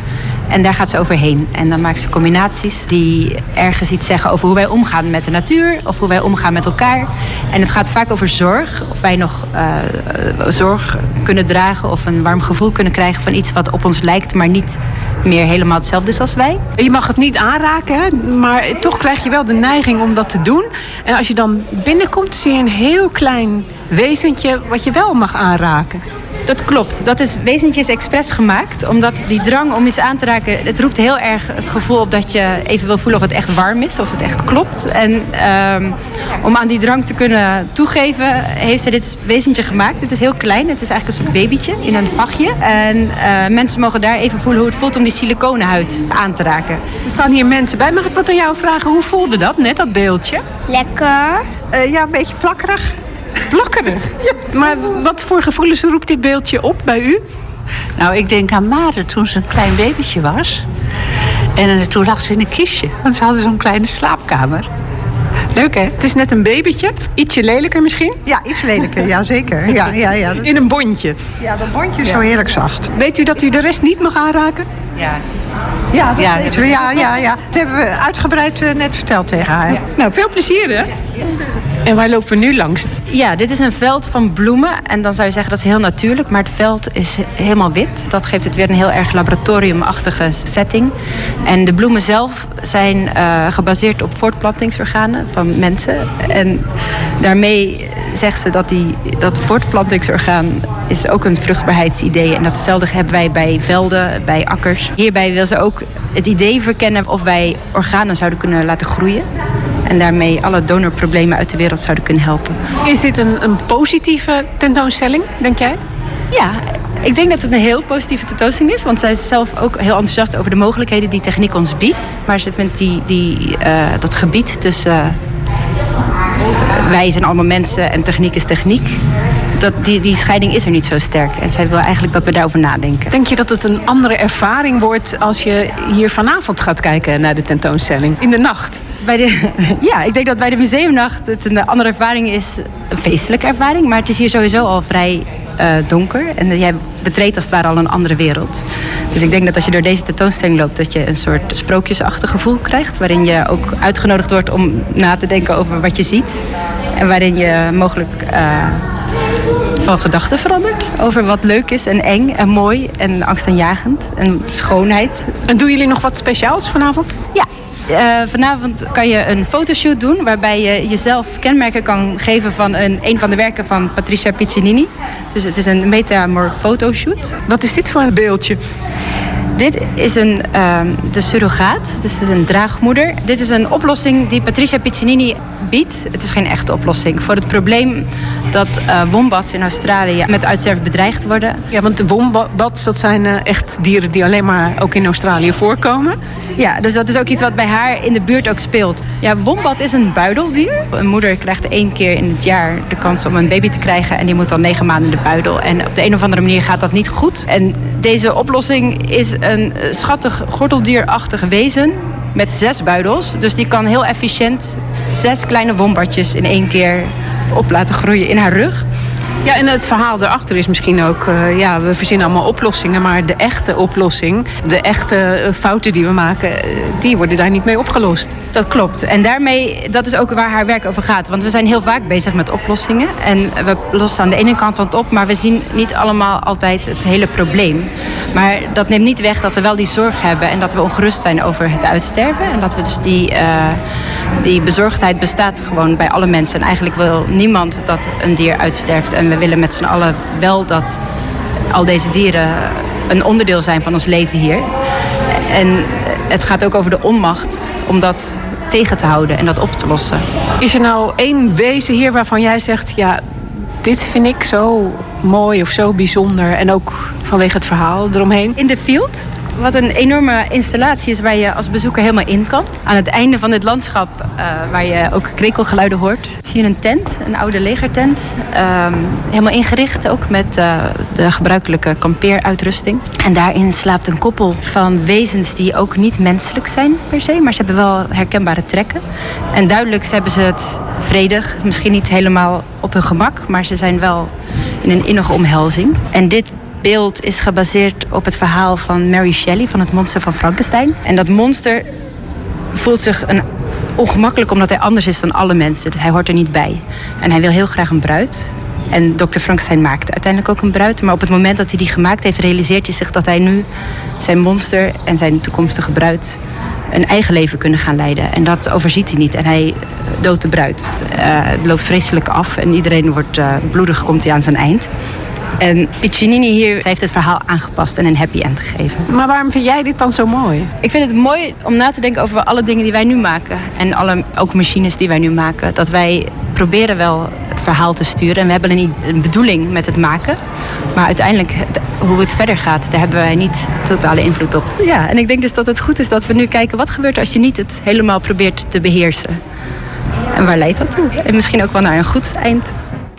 En daar gaat ze overheen. En dan maakt ze combinaties die ergens iets zeggen over hoe wij omgaan met de natuur of hoe wij omgaan met elkaar. En het gaat vaak over zorg. Of wij nog uh, zorg kunnen dragen of een warm gevoel kunnen krijgen van iets wat op ons lijkt, maar niet meer helemaal hetzelfde is als wij.
Je mag het niet aanraken, maar toch krijg je wel de neiging om dat te doen. En als je dan binnenkomt, zie je een heel klein wezentje wat je wel mag aanraken.
Dat klopt. Dat is wezentjes expres gemaakt. Omdat die drang om iets aan te raken... het roept heel erg het gevoel op dat je even wil voelen of het echt warm is. Of het echt klopt. En um, om aan die drang te kunnen toegeven... heeft ze dit wezentje gemaakt. Het is heel klein. Het is eigenlijk een soort babytje in een vachtje. En uh, mensen mogen daar even voelen hoe het voelt om die siliconenhuid aan te raken.
Er staan hier mensen bij. Mag ik wat aan jou vragen? Hoe voelde dat, net dat beeldje?
Lekker. Uh, ja, een beetje plakkerig.
Plakkerig? ja. Maar wat voor gevoelens roept dit beeldje op bij u?
Nou, ik denk aan Mare toen ze een klein babytje was. En toen lag ze in een kistje. Want ze hadden zo'n kleine slaapkamer.
Leuk hè? Het is net een babytje. Ietsje lelijker misschien?
Ja, iets lelijker. Ja, zeker. Ja, ja, ja.
In een bondje?
Ja, dat bondje is zo heerlijk zacht.
Weet u dat u de rest niet mag aanraken?
Ja. Ja, dat ja, weten we. Ja, ja, ja. Dat hebben we uitgebreid uh, net verteld tegen haar. Ja.
Nou, veel plezier hè? En waar lopen we nu langs?
Ja, dit is een veld van bloemen. En dan zou je zeggen dat is heel natuurlijk. Maar het veld is helemaal wit. Dat geeft het weer een heel erg laboratoriumachtige setting. En de bloemen zelf zijn uh, gebaseerd op voortplantingsorganen van mensen. En daarmee zegt ze dat die, dat voortplantingsorgaan is ook een vruchtbaarheidsidee. En datzelfde hebben wij bij velden, bij akkers. Hierbij wil ze ook het idee verkennen of wij organen zouden kunnen laten groeien. En daarmee alle donorproblemen uit de wereld zouden kunnen helpen.
Is dit een, een positieve tentoonstelling, denk jij?
Ja, ik denk dat het een heel positieve tentoonstelling is. Want zij is zelf ook heel enthousiast over de mogelijkheden die techniek ons biedt. Maar ze vindt die, die, uh, dat gebied tussen... Wij zijn allemaal mensen en techniek is techniek. Dat, die, die scheiding is er niet zo sterk. En zij wil eigenlijk dat we daarover nadenken.
Denk je dat het een andere ervaring wordt als je hier vanavond gaat kijken naar de tentoonstelling? In de nacht?
Bij de, ja, ik denk dat bij de museumnacht het een andere ervaring is. Een feestelijke ervaring. Maar het is hier sowieso al vrij uh, donker. En jij betreedt als het ware al een andere wereld. Dus ik denk dat als je door deze tentoonstelling loopt... dat je een soort sprookjesachtig gevoel krijgt. Waarin je ook uitgenodigd wordt om na te denken over wat je ziet. En waarin je mogelijk... Uh, van gedachten verandert. Over wat leuk is en eng en mooi en angstaanjagend en schoonheid.
En doen jullie nog wat speciaals vanavond?
Ja, uh, vanavond kan je een fotoshoot doen waarbij je jezelf kenmerken kan geven van een, een van de werken van Patricia Piccinini. Dus het is een metamor fotoshoot.
Wat is dit voor een beeldje?
Dit is een, uh, de surrogaat, dus het is een draagmoeder. Dit is een oplossing die Patricia Piccinini biedt. Het is geen echte oplossing voor het probleem dat uh, wombats in Australië met uitsterven bedreigd worden.
Ja, want de wombats dat zijn uh, echt dieren die alleen maar ook in Australië voorkomen.
Ja, dus dat is ook iets wat bij haar in de buurt ook speelt. Ja, wombat is een buideldier. Een moeder krijgt één keer in het jaar de kans om een baby te krijgen en die moet dan negen maanden in de buidel. En op de een of andere manier gaat dat niet goed. En deze oplossing is een schattig gordeldierachtig wezen met zes buidels. Dus die kan heel efficiënt zes kleine wombatjes in één keer op laten groeien in haar rug.
Ja, en het verhaal daarachter is misschien ook... Uh, ja, we verzinnen allemaal oplossingen... maar de echte oplossing, de echte fouten die we maken... die worden daar niet mee opgelost.
Dat klopt. En daarmee, dat is ook waar haar werk over gaat. Want we zijn heel vaak bezig met oplossingen. En we lossen aan de ene kant van het op... maar we zien niet allemaal altijd het hele probleem. Maar dat neemt niet weg dat we wel die zorg hebben... en dat we ongerust zijn over het uitsterven. En dat we dus die, die bezorgdheid bestaat gewoon bij alle mensen. En eigenlijk wil niemand dat een dier uitsterft... we willen met z'n allen wel dat al deze dieren een onderdeel zijn van ons leven hier. En het gaat ook over de onmacht om dat tegen te houden en dat op te lossen.
Is er nou één wezen hier waarvan jij zegt... ja, dit vind ik zo mooi of zo bijzonder... en ook vanwege het verhaal eromheen?
In de field Wat een enorme installatie is waar je als bezoeker helemaal in kan. Aan het einde van dit landschap, uh, waar je ook krekelgeluiden hoort, zie je een tent, een oude legertent. Um, helemaal ingericht ook met uh, de gebruikelijke kampeeruitrusting. En daarin slaapt een koppel van wezens die ook niet menselijk zijn per se, maar ze hebben wel herkenbare trekken. En duidelijk hebben ze het vredig, misschien niet helemaal op hun gemak, maar ze zijn wel in een innige omhelzing. En dit beeld is gebaseerd op het verhaal van Mary Shelley van het monster van Frankenstein. En dat monster voelt zich ongemakkelijk omdat hij anders is dan alle mensen. Dus hij hoort er niet bij. En hij wil heel graag een bruid. En Dr. Frankenstein maakte uiteindelijk ook een bruid. Maar op het moment dat hij die gemaakt heeft, realiseert hij zich dat hij nu zijn monster en zijn toekomstige bruid een eigen leven kunnen gaan leiden. En dat overziet hij niet. En hij doodt de bruid. Uh, het loopt vreselijk af en iedereen wordt uh, bloedig, komt hij aan zijn eind. En Piccinini hier heeft het verhaal aangepast en een happy end gegeven.
Maar waarom vind jij dit dan zo mooi?
Ik vind het mooi om na te denken over alle dingen die wij nu maken. En alle, ook machines die wij nu maken. Dat wij proberen wel het verhaal te sturen. En we hebben een, een bedoeling met het maken. Maar uiteindelijk, hoe het verder gaat, daar hebben wij niet totale invloed op. Ja, en ik denk dus dat het goed is dat we nu kijken... wat gebeurt er als je niet het helemaal probeert te beheersen? En waar leidt dat toe? En misschien ook wel naar een goed eind.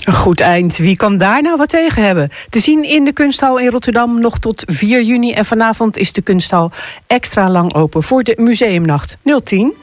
Een goed eind. Wie kan daar nou wat tegen hebben? Te zien in de kunsthal in Rotterdam nog tot 4 juni. En vanavond is de kunsthal extra lang open voor de museumnacht 010.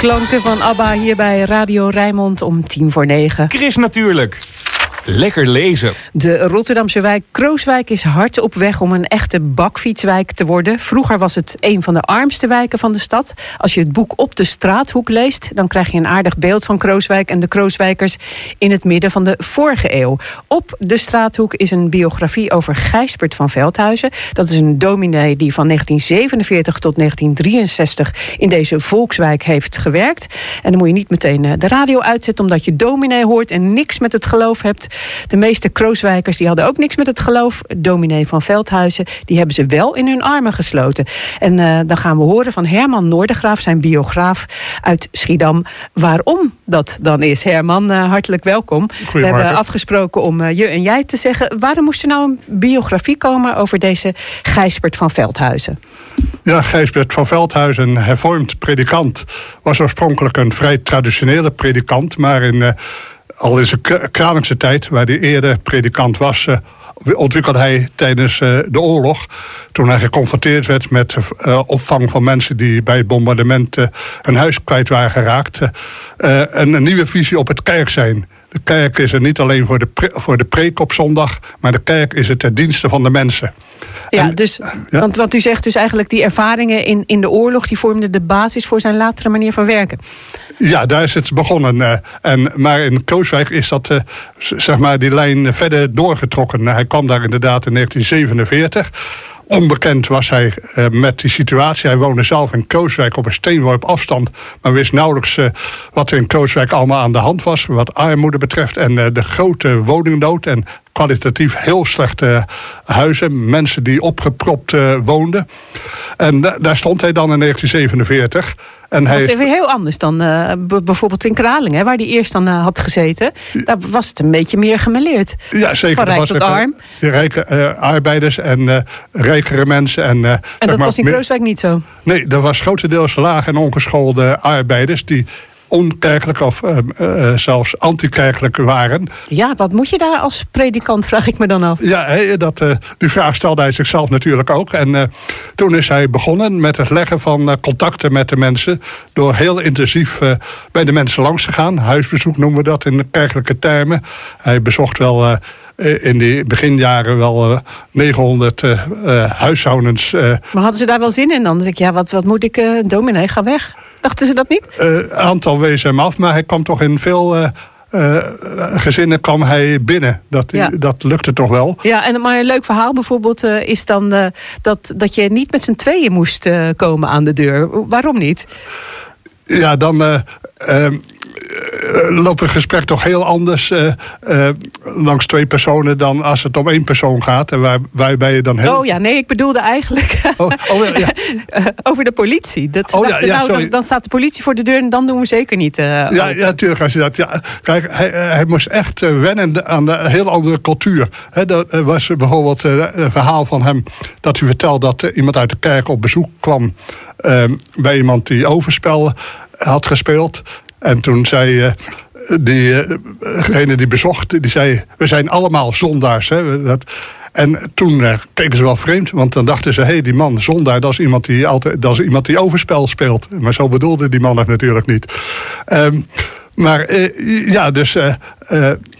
Klanken van ABBA hier bij Radio Rijnmond om tien voor negen.
Chris natuurlijk. Lekker lezen.
De Rotterdamse wijk Krooswijk is hard op weg om een echte bakfietswijk te worden. Vroeger was het een van de armste wijken van de stad. Als je het boek Op de Straathoek leest, dan krijg je een aardig beeld van Krooswijk en de Krooswijkers in het midden van de vorige eeuw. Op de Straathoek is een biografie over Gijsbert van Veldhuizen. Dat is een dominee die van 1947 tot 1963 in deze volkswijk heeft gewerkt. En dan moet je niet meteen eh, de radio uitzetten omdat je dominee hoort en niks met het geloof hebt. De meeste Krooswijkers die hadden ook niks met het geloof. Dominee van Veldhuizen, die hebben ze wel in hun armen gesloten. En uh, dan gaan we horen van Herman Noordergraaf, zijn biograaf uit Schiedam, waarom dat dan is. Herman, uh, hartelijk welkom. We hebben afgesproken om uh, je en jij te zeggen. Waarom moest er nou een biografie komen over deze Gijsbert van Veldhuizen?
Ja, Gijsbert van Veldhuizen, hervormd predikant, was oorspronkelijk een vrij traditionele predikant, maar in al in zijn Kralingse tijd, waar hij eerder predikant was, uh, ontwikkelde hij tijdens uh, de oorlog. Toen hij geconfronteerd werd met uh, opvang van mensen die bij het bombardement hun huis kwijt waren geraakt. een nieuwe visie op het kerk zijn. De kerk is er niet alleen voor de, pre voor de preek op zondag, maar de kerk is het ten dienste van de mensen.
Ja, en, dus, ja? Want wat u zegt, dus eigenlijk die ervaringen in, in de oorlog, die vormden de basis voor zijn latere manier van werken.
Ja, daar is het begonnen. Uh, en, maar in Kooswijk is dat, uh, zeg maar, die lijn verder doorgetrokken. Hij kwam daar inderdaad in 1947 onbekend was hij uh, met die situatie. Hij woonde zelf in Kooswijk op een steenworp afstand. Maar wist nauwelijks uh, wat er in Kooswijk allemaal aan de hand was. Wat armoede betreft en uh, de grote woningnood. En kwalitatief heel slechte huizen. Mensen die opgepropt woonden. En daar stond hij dan in 1947. En
dat
hij...
was weer heel anders dan uh, bijvoorbeeld in Kralingen, waar hij eerst dan uh, had gezeten. Daar was het een beetje meer gemeleerd.
Ja, zeker.
Van rijk
was
tot arm.
Rijke uh, arbeiders en rijkere mensen. En,
en dat was in Krooswijk niet zo?
Nee, er was grotendeels laag en ongeschoolde arbeiders die onkerkelijk of uh, uh, zelfs antikerkelijk waren.
Ja, wat moet je daar als predikant, vraag ik me dan af.
Ja, he, dat, uh, die vraag stelde hij zichzelf natuurlijk ook. En toen is hij begonnen met het leggen van contacten met de mensen... door heel intensief bij de mensen langs te gaan. Huisbezoek noemen we dat in kerkelijke termen. Hij bezocht wel in die beginjaren wel uh, 900 uh, uh, huishoudens.
Maar hadden ze daar wel zin in dan? dan denk ik, ja, wat, wat moet ik, dominee, ga weg. Dachten ze dat niet?
Een aantal wezen hem af, maar hij kwam toch in veel... Uh, gezinnen kwam hij binnen. Dat, ja. dat lukte toch wel.
Ja, en maar een leuk verhaal bijvoorbeeld uh, is dan uh, dat, dat je niet met z'n tweeën moest komen aan de deur. Waarom niet?
Ja, dan ehm, loopt een gesprek toch heel anders uh, uh, langs twee personen dan als het om één persoon gaat. En waar, waarbij je dan heel...
Oh ja, nee, ik bedoelde eigenlijk
oh, oh, ja, ja.
over de politie. Dat
oh, dachten,
ja, nou, dan, dan, staat de politie voor de deur en dan doen we zeker niet. Uh,
ja, ja, natuurlijk. Als je dat, ja, kijk, hij, hij moest echt wennen aan de heel andere cultuur. He, dat was bijvoorbeeld een verhaal van hem dat hij vertelde dat iemand uit de kerk op bezoek kwam bij iemand die overspel had gespeeld. En toen zei uh, diegene die bezocht, die zei... we zijn allemaal zondaars. Hè? Dat, en toen uh, keken ze wel vreemd, want dan dachten ze... hé, hey, die man, zondaar, dat is, iemand die altijd, dat is iemand die overspel speelt. Maar zo bedoelde die man het natuurlijk niet. Um, maar ja, dus,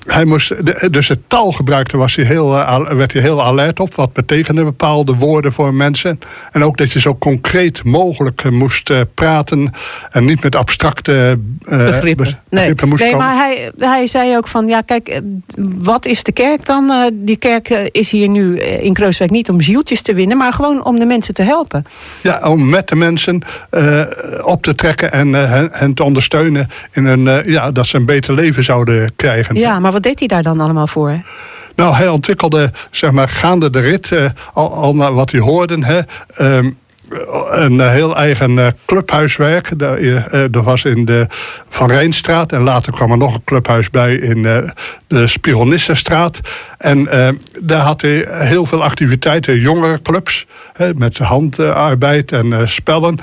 hij moest, de, dus het taalgebruik was hij heel, werd hij heel alert op. Wat betekenen bepaalde woorden voor mensen. En ook dat je zo concreet mogelijk moest praten. En niet met abstracte
begrippen. Be begrippen
moest
nee maar hij, hij zei ook van, ja kijk, wat is de kerk dan? die kerk is hier nu in Krooswijk niet om zieltjes te winnen. Maar gewoon om de mensen te helpen.
Ja, om met de mensen op te trekken en hen, hen te ondersteunen in een ja, dat ze een beter leven zouden krijgen.
Ja, maar wat deed hij daar dan allemaal voor?
Nou, hij ontwikkelde, zeg maar, gaande de rit, uh, al, al naar wat hij hoorden. Hè, um, een heel eigen clubhuiswerk. Er was in de Van Rijnstraat. En later kwam er nog een clubhuis bij in de Spironissenstraat. En daar had hij heel veel activiteiten. Jongere clubs. Met handarbeid en spellen.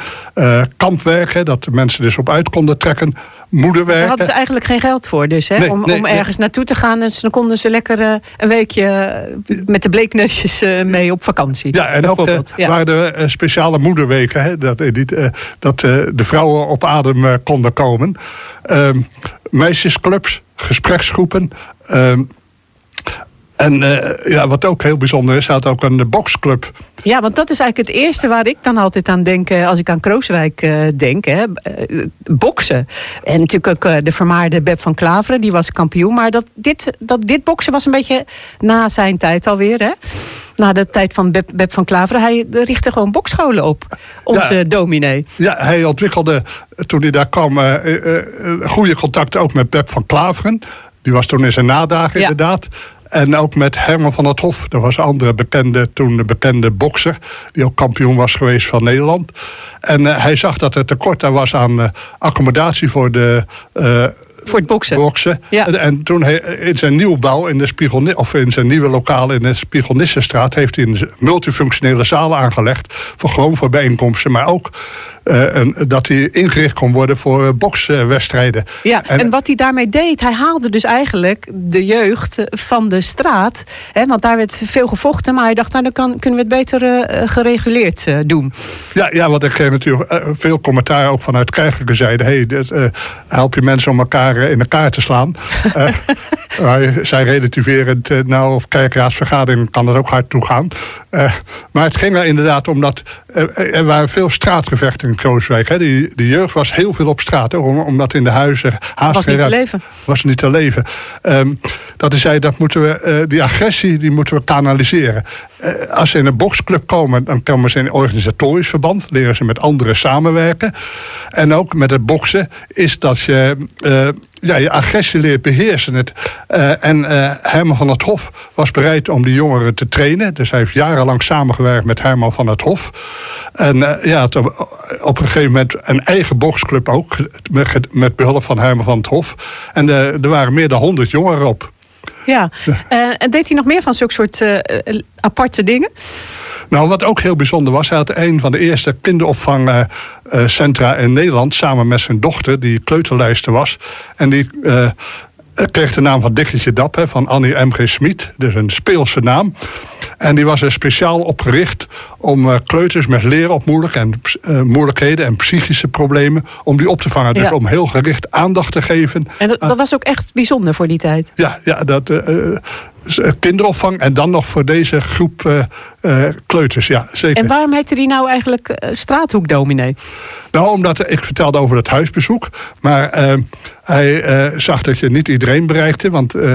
Kampwerk, dat de mensen dus op uit konden trekken moederwerken.
Daar hadden ze eigenlijk geen geld voor, dus hè?
Nee,
om,
nee,
om
nee.
ergens naartoe te gaan. Dus dan konden ze lekker eh, een weekje eh, met de bleekneusjes eh, mee op vakantie.
Ja, en ook
ja.
waren er speciale moederweken, hè, dat, die, dat de vrouwen op adem konden komen. Ehm, meisjesclubs, gespreksgroepen. ehm, en eh, ja, wat ook heel bijzonder is, hij had ook een boxclub.
Ja, want dat is eigenlijk het eerste waar ik dan altijd aan denk eh, als ik aan Krooswijk eh, denk. Hè. Boksen. En natuurlijk ook de vermaarde Beb van Klaveren, die was kampioen. Maar dat, dit, dat, dit boksen was een beetje na zijn tijd alweer. Hè. Na de tijd van Beb, Beb van Klaveren. Hij richtte gewoon bokscholen op, onze
Ja.
dominee.
Ja, hij ontwikkelde toen hij daar kwam goede contacten ook met Beb van Klaveren. Die was toen in zijn nadagen
Ja.
inderdaad. En ook met Herman van het Hof. Dat was een andere bekende, toen bekende bokser. Die ook kampioen was geweest van Nederland. En eh, hij zag dat er tekort aan was aan eh, accommodatie voor de... eh,
voor het boksen.
boksen. En, en toen hij in zijn nieuwbouw in de Spiegel, of in zijn nieuwe lokaal in de Spiegelnissenstraat, heeft hij een multifunctionele zaal aangelegd. Voor gewoon voor bijeenkomsten, maar ook eh, dat hij ingericht kon worden voor eh, bokswedstrijden.
Ja, en, wat hij daarmee deed, hij haalde dus eigenlijk de jeugd van de straat. Hè, want daar werd veel gevochten, maar hij dacht, nou dan kan, kunnen we het beter eh, gereguleerd doen.
Ja, ja, want ik kreeg natuurlijk veel commentaar ook vanuit keizerlijke zijde. Hey, dit, help je mensen om elkaar in elkaar te slaan. Zij relativerend, eh, nou, op kerkraadsvergadering kan dat ook hard toegaan. Eh, maar het ging er inderdaad om dat er waren veel straatgevechten Krooswijk. Hè. Die, de jeugd was heel veel op straat, om- omdat in de huizen haast
Was niet te leven.
was niet te leven. Ehm, dat hij zei, dat moeten we, eh, die agressie die moeten we kanaliseren. Eh, als ze in een boxclub komen, dan komen ze in organisatorisch verband. Leren ze met anderen samenwerken. En ook met het boksen is dat je eh, ja, je agressie leert beheersen. Het, eh, en eh, Herman van het Hof was bereid om die jongeren te trainen. Dus hij heeft jarenlang samengewerkt met Herman van het Hof. En eh, ja, op, een gegeven moment een eigen boxclub ook. Met, met behulp van Herman van het Hof. En er waren meer dan honderd jongeren op.
Ja, en deed hij nog meer van zulke soort aparte dingen?
Nou, wat ook heel bijzonder was, hij had een van de eerste kinderopvangcentra in Nederland samen met zijn dochter, die kleuterlijster was. En die eh, kreeg de naam van Dikketje Dap, hè, van Annie M.G. Smit, dus een speelse naam. En die was er speciaal opgericht om eh, kleuters met leeropmoeilijk en, eh, moeilijkheden en psychische problemen, om die op te vangen. Dus om heel gericht aandacht te geven
En dat, dat was ook echt bijzonder voor die tijd.
ja, ja dat, kinderopvang en dan nog voor deze groep eh, eh, kleuters. Ja, zeker.
En waarom heette die nou eigenlijk eh, straathoekdominee?
Nou, omdat ik vertelde over het huisbezoek. Maar eh, hij eh, zag dat je niet iedereen bereikte. Want eh,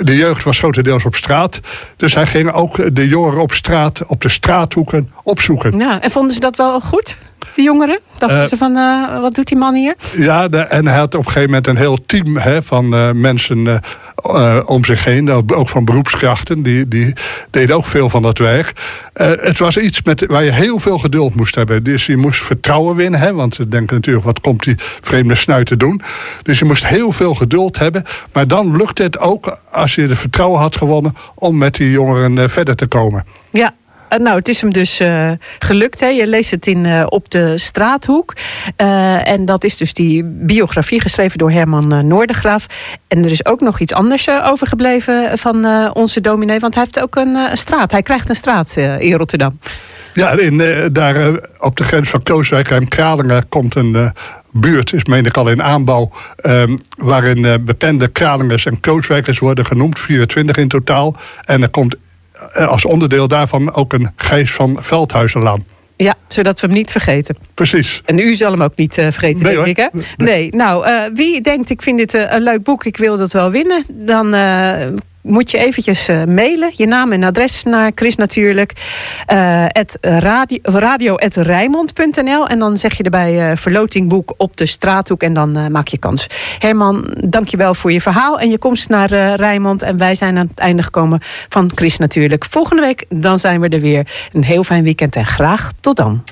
de jeugd was grotendeels op straat. Dus hij ging ook de jongeren op straat, op de straathoeken opzoeken.
Ja, en vonden ze dat wel goed, die jongeren? Dachten
Eh,
ze van, eh, wat doet die man hier?
Ja, de- en hij had op een gegeven moment een heel team hè, van eh, mensen eh, om zich heen. Ook van beroepskrachten. Die, die deden ook veel van dat werk. Eh, het was iets met, waar je heel veel geduld moest hebben. Dus je moest vertrouwen winnen. Hè, want ze denken natuurlijk, wat komt die vreemde snuit te doen? Dus je moest heel veel geduld hebben. Maar dan lukte het ook, als je de vertrouwen had gewonnen... om met die jongeren eh, verder te komen.
Ja. Eh, Nou, het is hem dus eh, gelukt. Hè? Je leest het in eh, Op de Straathoek. En dat is dus die biografie geschreven door Herman Noordegraaf. En er is ook nog iets anders overgebleven van onze dominee. Want hij heeft ook een straat. Hij krijgt een straat in Rotterdam.
Ja, in, daar op de grens van Kooswijk en Kralingen komt een eh, buurt, is meen ik al in aanbouw, ehm, waarin bekende Kralingers en Kooswijkers worden genoemd, 24 in totaal. En er komt als onderdeel daarvan ook een Gijs van Veldhuizenlaan.
Ja, zodat we hem niet vergeten.
Precies.
En u zal hem ook niet eh, vergeten,
Nee,
denk ik. Hè? Nee. Nou, eh, wie denkt, ik vind dit eh, een leuk boek, ik wil dat wel winnen, dan eh, moet je eventjes eh, mailen. Je naam en adres naar Chris natuurlijk. eh radio, en dan zeg je erbij eh, verlotingboek op de straathoek en dan maak je kans. Herman, dank je wel voor je verhaal en je komst naar eh Rijnmond. En wij zijn aan het einde gekomen van Chris natuurlijk. Volgende week dan zijn we er weer. Een heel fijn weekend en graag tot dan.